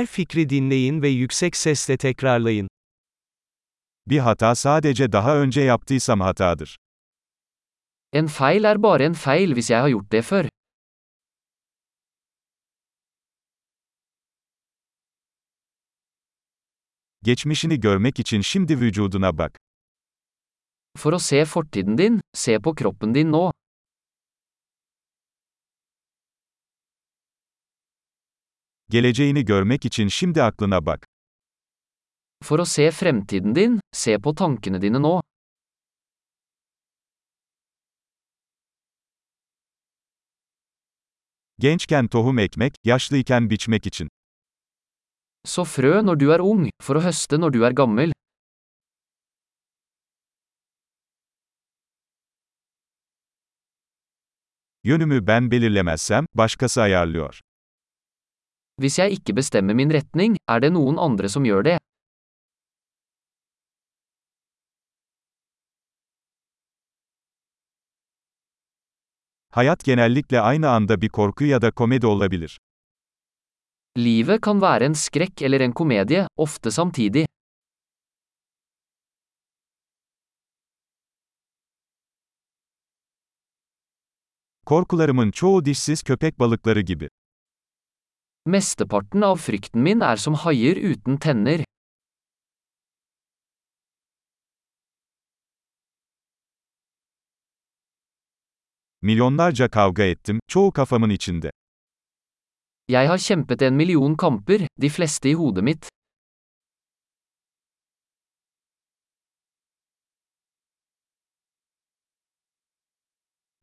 Her fikri dinleyin ve yüksek sesle tekrarlayın. Bir hata sadece daha önce yaptıysam hatadır. En feil er bare en feil hvis jeg har gjort det før. Geçmişini görmek için şimdi vücuduna bak. For å se fortiden din, se på kroppen din nå. Geleceğini görmek için şimdi aklına bak. For å se fremtiden din, se på tankene dine nå. Gençken tohum ekmek, yaşlıyken biçmek için. Så frø når du er ung, for å høste når du er gammel. Yönümü ben belirlemezsem, başkası ayarlıyor. Hvis jeg ikke bestemmer min retning, er det noen andre som gjør det. Hayat genellikle aynı anda bir korku ya da komedi olabilir. Livet kan være en skrekk eller en komedie, ofte samtidig. Korkularımın çoğu dişsiz köpek balıkları gibi. Mesteparten av frykten min er som haier uten tenner. Milyonlarca kavga ettim, çoğu kafamın içinde. Jeg har kjempet en million kamper, de fleste i hodet mitt.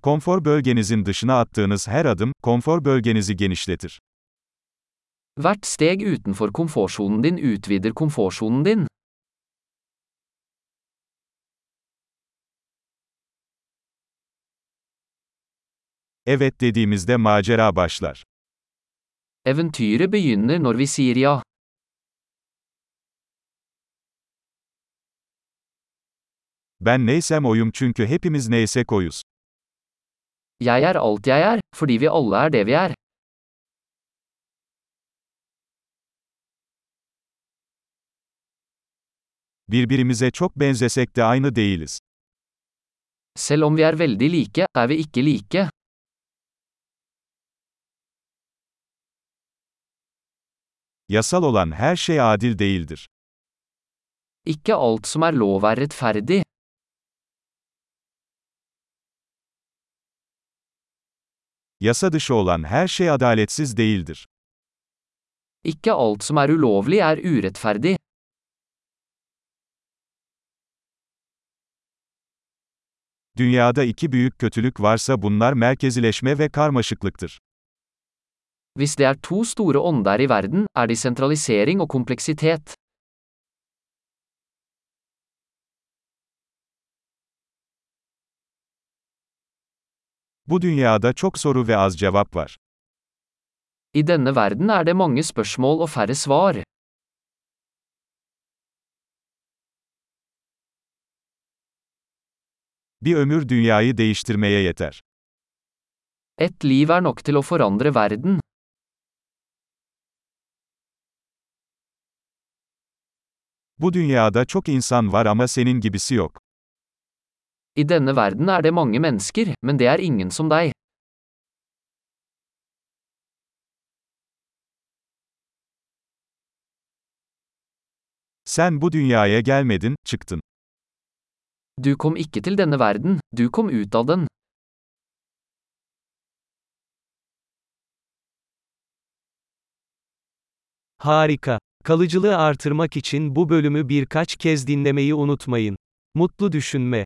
Konfor bölgenizin dışına attığınız her adım, konfor bölgenizi genişletir. Hvert steg utenfor komfortsonen din utvider komfortsonen din. Evet dediğimizde macera başlar. Eventyret begynner når vi sier ja. Ben neysem oyum çünkü hepimiz neysek oyuz. Jeg er alt jeg er, fordi vi alle er det vi er. Birbirimize çok benzesek de aynı değiliz. Selv om vi er veldig like, er vi ikke like. Yasal olan her şey adil değildir. Ikke alt som er lov er rettferdig. Yasa dışı olan her şey adaletsiz değildir. Ikke alt som er ulovlig er urettferdig. Dünyada iki büyük kötülük varsa bunlar merkezileşme ve karmaşıklıktır. Hvis det er to store ånder i verden, er de sentralisering og kompleksitet. Bu dünyada çok soru ve az cevap var. I denne verden er det mange spørsmål og færre svar. Bir ömür dünyayı değiştirmeye yeter. Et liv er nok til å forandre verden. Bu dünyada çok insan var ama senin gibisi yok. I denne verden er det mange mennesker, men det er ingen som deg. Sen bu dünyaya gelmedin, çıktın. Du kom ikke til denne verden, du kom ut av den. Harika. Kalıcılığı artırmak için bu bölümü birkaç kez dinlemeyi unutmayın. Mutlu düşünme.